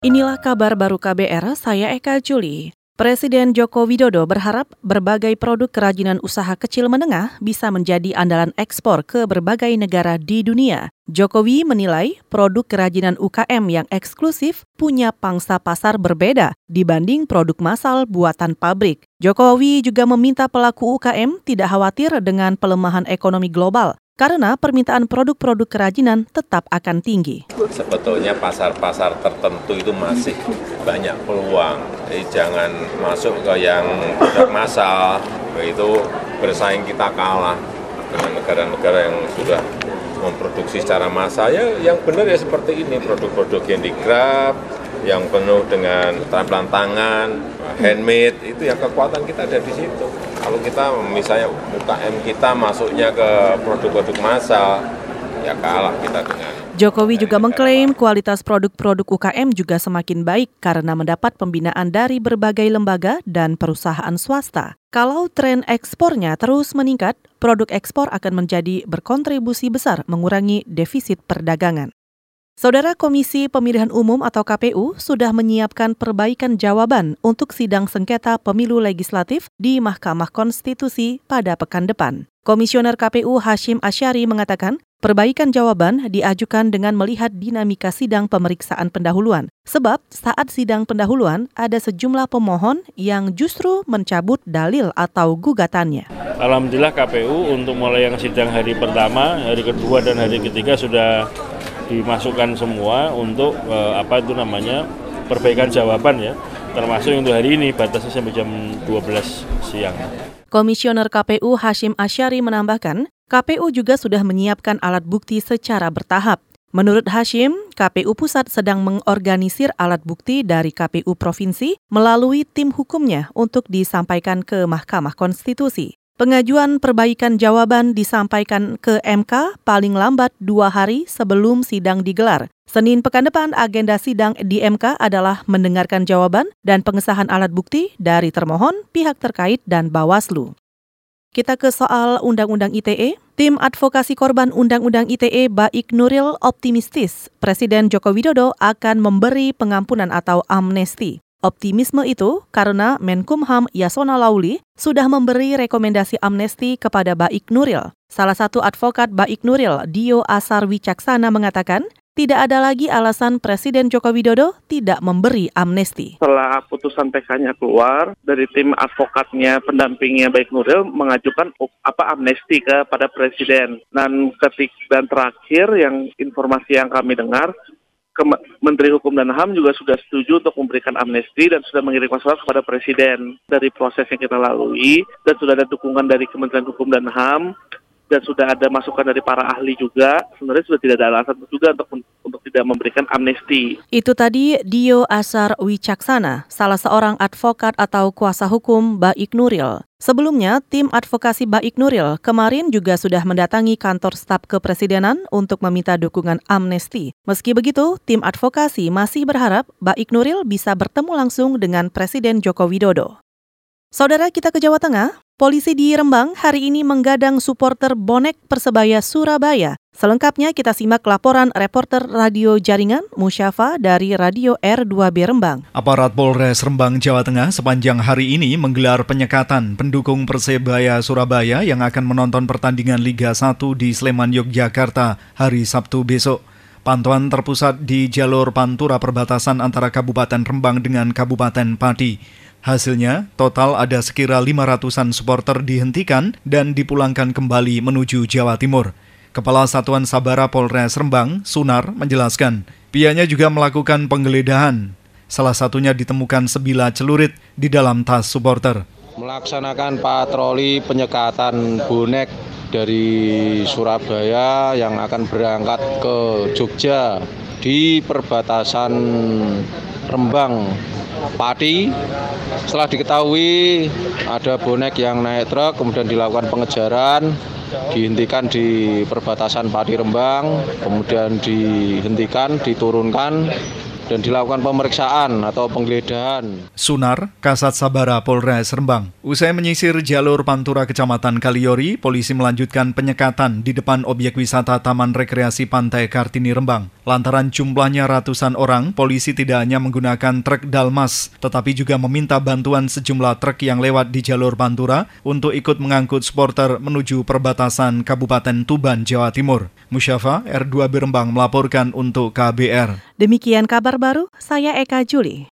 Inilah kabar baru KBR, saya Eka Juli. Presiden Joko Widodo berharap berbagai produk kerajinan usaha kecil menengah bisa menjadi andalan ekspor ke berbagai negara di dunia. Jokowi menilai produk kerajinan UKM yang eksklusif punya pangsa pasar berbeda dibanding produk massal buatan pabrik. Jokowi juga meminta pelaku UKM tidak khawatir dengan pelemahan ekonomi global karena permintaan produk-produk kerajinan tetap akan tinggi. Sebetulnya pasar-pasar tertentu itu masih banyak peluang. Jadi jangan masuk ke yang produk massal, itu bersaing kita kalah dengan negara-negara yang sudah memproduksi secara massal. Ya, yang benar ya seperti ini, produk-produk yang digrab, yang penuh dengan terampilan tangan, handmade, itu yang kekuatan kita ada di situ. Kalau kita misalnya UKM kita masuknya ke produk-produk massal, ya kalah kita dengan Jokowi juga mengklaim kualitas produk-produk UKM juga semakin baik karena mendapat pembinaan dari berbagai lembaga dan perusahaan swasta. Kalau tren ekspornya terus meningkat, produk ekspor akan menjadi berkontribusi besar mengurangi defisit perdagangan. Saudara Komisi Pemilihan Umum atau KPU sudah menyiapkan perbaikan jawaban untuk sidang sengketa pemilu legislatif di Mahkamah Konstitusi pada pekan depan. Komisioner KPU Hashim Asyari mengatakan, perbaikan jawaban diajukan dengan melihat dinamika sidang pemeriksaan pendahuluan. Sebab saat sidang pendahuluan ada sejumlah pemohon yang justru mencabut dalil atau gugatannya. Alhamdulillah KPU untuk mulai yang sidang hari pertama, hari kedua dan hari ketiga sudah dimasukkan semua untuk uh, apa itu namanya perbaikan jawaban ya termasuk untuk hari ini batasnya sampai jam 12 siang. Komisioner KPU Hashim Asyari menambahkan, KPU juga sudah menyiapkan alat bukti secara bertahap. Menurut Hashim, KPU Pusat sedang mengorganisir alat bukti dari KPU Provinsi melalui tim hukumnya untuk disampaikan ke Mahkamah Konstitusi. Pengajuan perbaikan jawaban disampaikan ke MK paling lambat dua hari sebelum sidang digelar. Senin pekan depan agenda sidang di MK adalah mendengarkan jawaban dan pengesahan alat bukti dari termohon, pihak terkait, dan Bawaslu. Kita ke soal Undang-Undang ITE. Tim advokasi korban Undang-Undang ITE Baik Nuril optimistis Presiden Joko Widodo akan memberi pengampunan atau amnesti. Optimisme itu karena Menkumham Yasona Lauli sudah memberi rekomendasi amnesti kepada Baik Nuril. Salah satu advokat Baik Nuril, Dio Asar Wicaksana mengatakan, tidak ada lagi alasan Presiden Joko Widodo tidak memberi amnesti. Setelah putusan PK-nya keluar, dari tim advokatnya, pendampingnya Baik Nuril mengajukan apa amnesti kepada Presiden. Dan ketik dan terakhir yang informasi yang kami dengar, Menteri Hukum dan HAM juga sudah setuju untuk memberikan amnesti dan sudah mengirim surat kepada Presiden. Dari proses yang kita lalui dan sudah ada dukungan dari Kementerian Hukum dan HAM dan sudah ada masukan dari para ahli juga, sebenarnya sudah tidak ada alasan juga untuk tidak memberikan amnesti. Itu tadi Dio Asar Wicaksana, salah seorang advokat atau kuasa hukum Baik Nuril. Sebelumnya, tim advokasi Baik Nuril kemarin juga sudah mendatangi kantor staf kepresidenan untuk meminta dukungan amnesti. Meski begitu, tim advokasi masih berharap Baik Nuril bisa bertemu langsung dengan Presiden Joko Widodo. Saudara kita ke Jawa Tengah, polisi di Rembang hari ini menggadang supporter bonek Persebaya Surabaya. Selengkapnya kita simak laporan reporter radio jaringan Musyafa dari Radio R2B Rembang. Aparat Polres Rembang, Jawa Tengah sepanjang hari ini menggelar penyekatan pendukung Persebaya Surabaya yang akan menonton pertandingan Liga 1 di Sleman, Yogyakarta hari Sabtu besok. Pantauan terpusat di jalur pantura perbatasan antara Kabupaten Rembang dengan Kabupaten Pati. Hasilnya, total ada sekira 500-an supporter dihentikan dan dipulangkan kembali menuju Jawa Timur. Kepala Satuan Sabara Polres Rembang, Sunar, menjelaskan, pihaknya juga melakukan penggeledahan. Salah satunya ditemukan sebilah celurit di dalam tas supporter. Melaksanakan patroli penyekatan bonek dari Surabaya yang akan berangkat ke Jogja di perbatasan Rembang Pati. Setelah diketahui ada bonek yang naik truk, kemudian dilakukan pengejaran, dihentikan di perbatasan Pati Rembang, kemudian dihentikan, diturunkan, dan dilakukan pemeriksaan atau penggeledahan. Sunar, Kasat Sabara Polres Rembang. Usai menyisir jalur Pantura Kecamatan Kaliori, polisi melanjutkan penyekatan di depan objek wisata Taman Rekreasi Pantai Kartini Rembang. Lantaran jumlahnya ratusan orang, polisi tidak hanya menggunakan truk Dalmas, tetapi juga meminta bantuan sejumlah truk yang lewat di jalur Pantura untuk ikut mengangkut supporter menuju perbatasan Kabupaten Tuban, Jawa Timur. Musyafa R2 Birembang melaporkan untuk KBR. Demikian kabar baru, saya Eka Juli.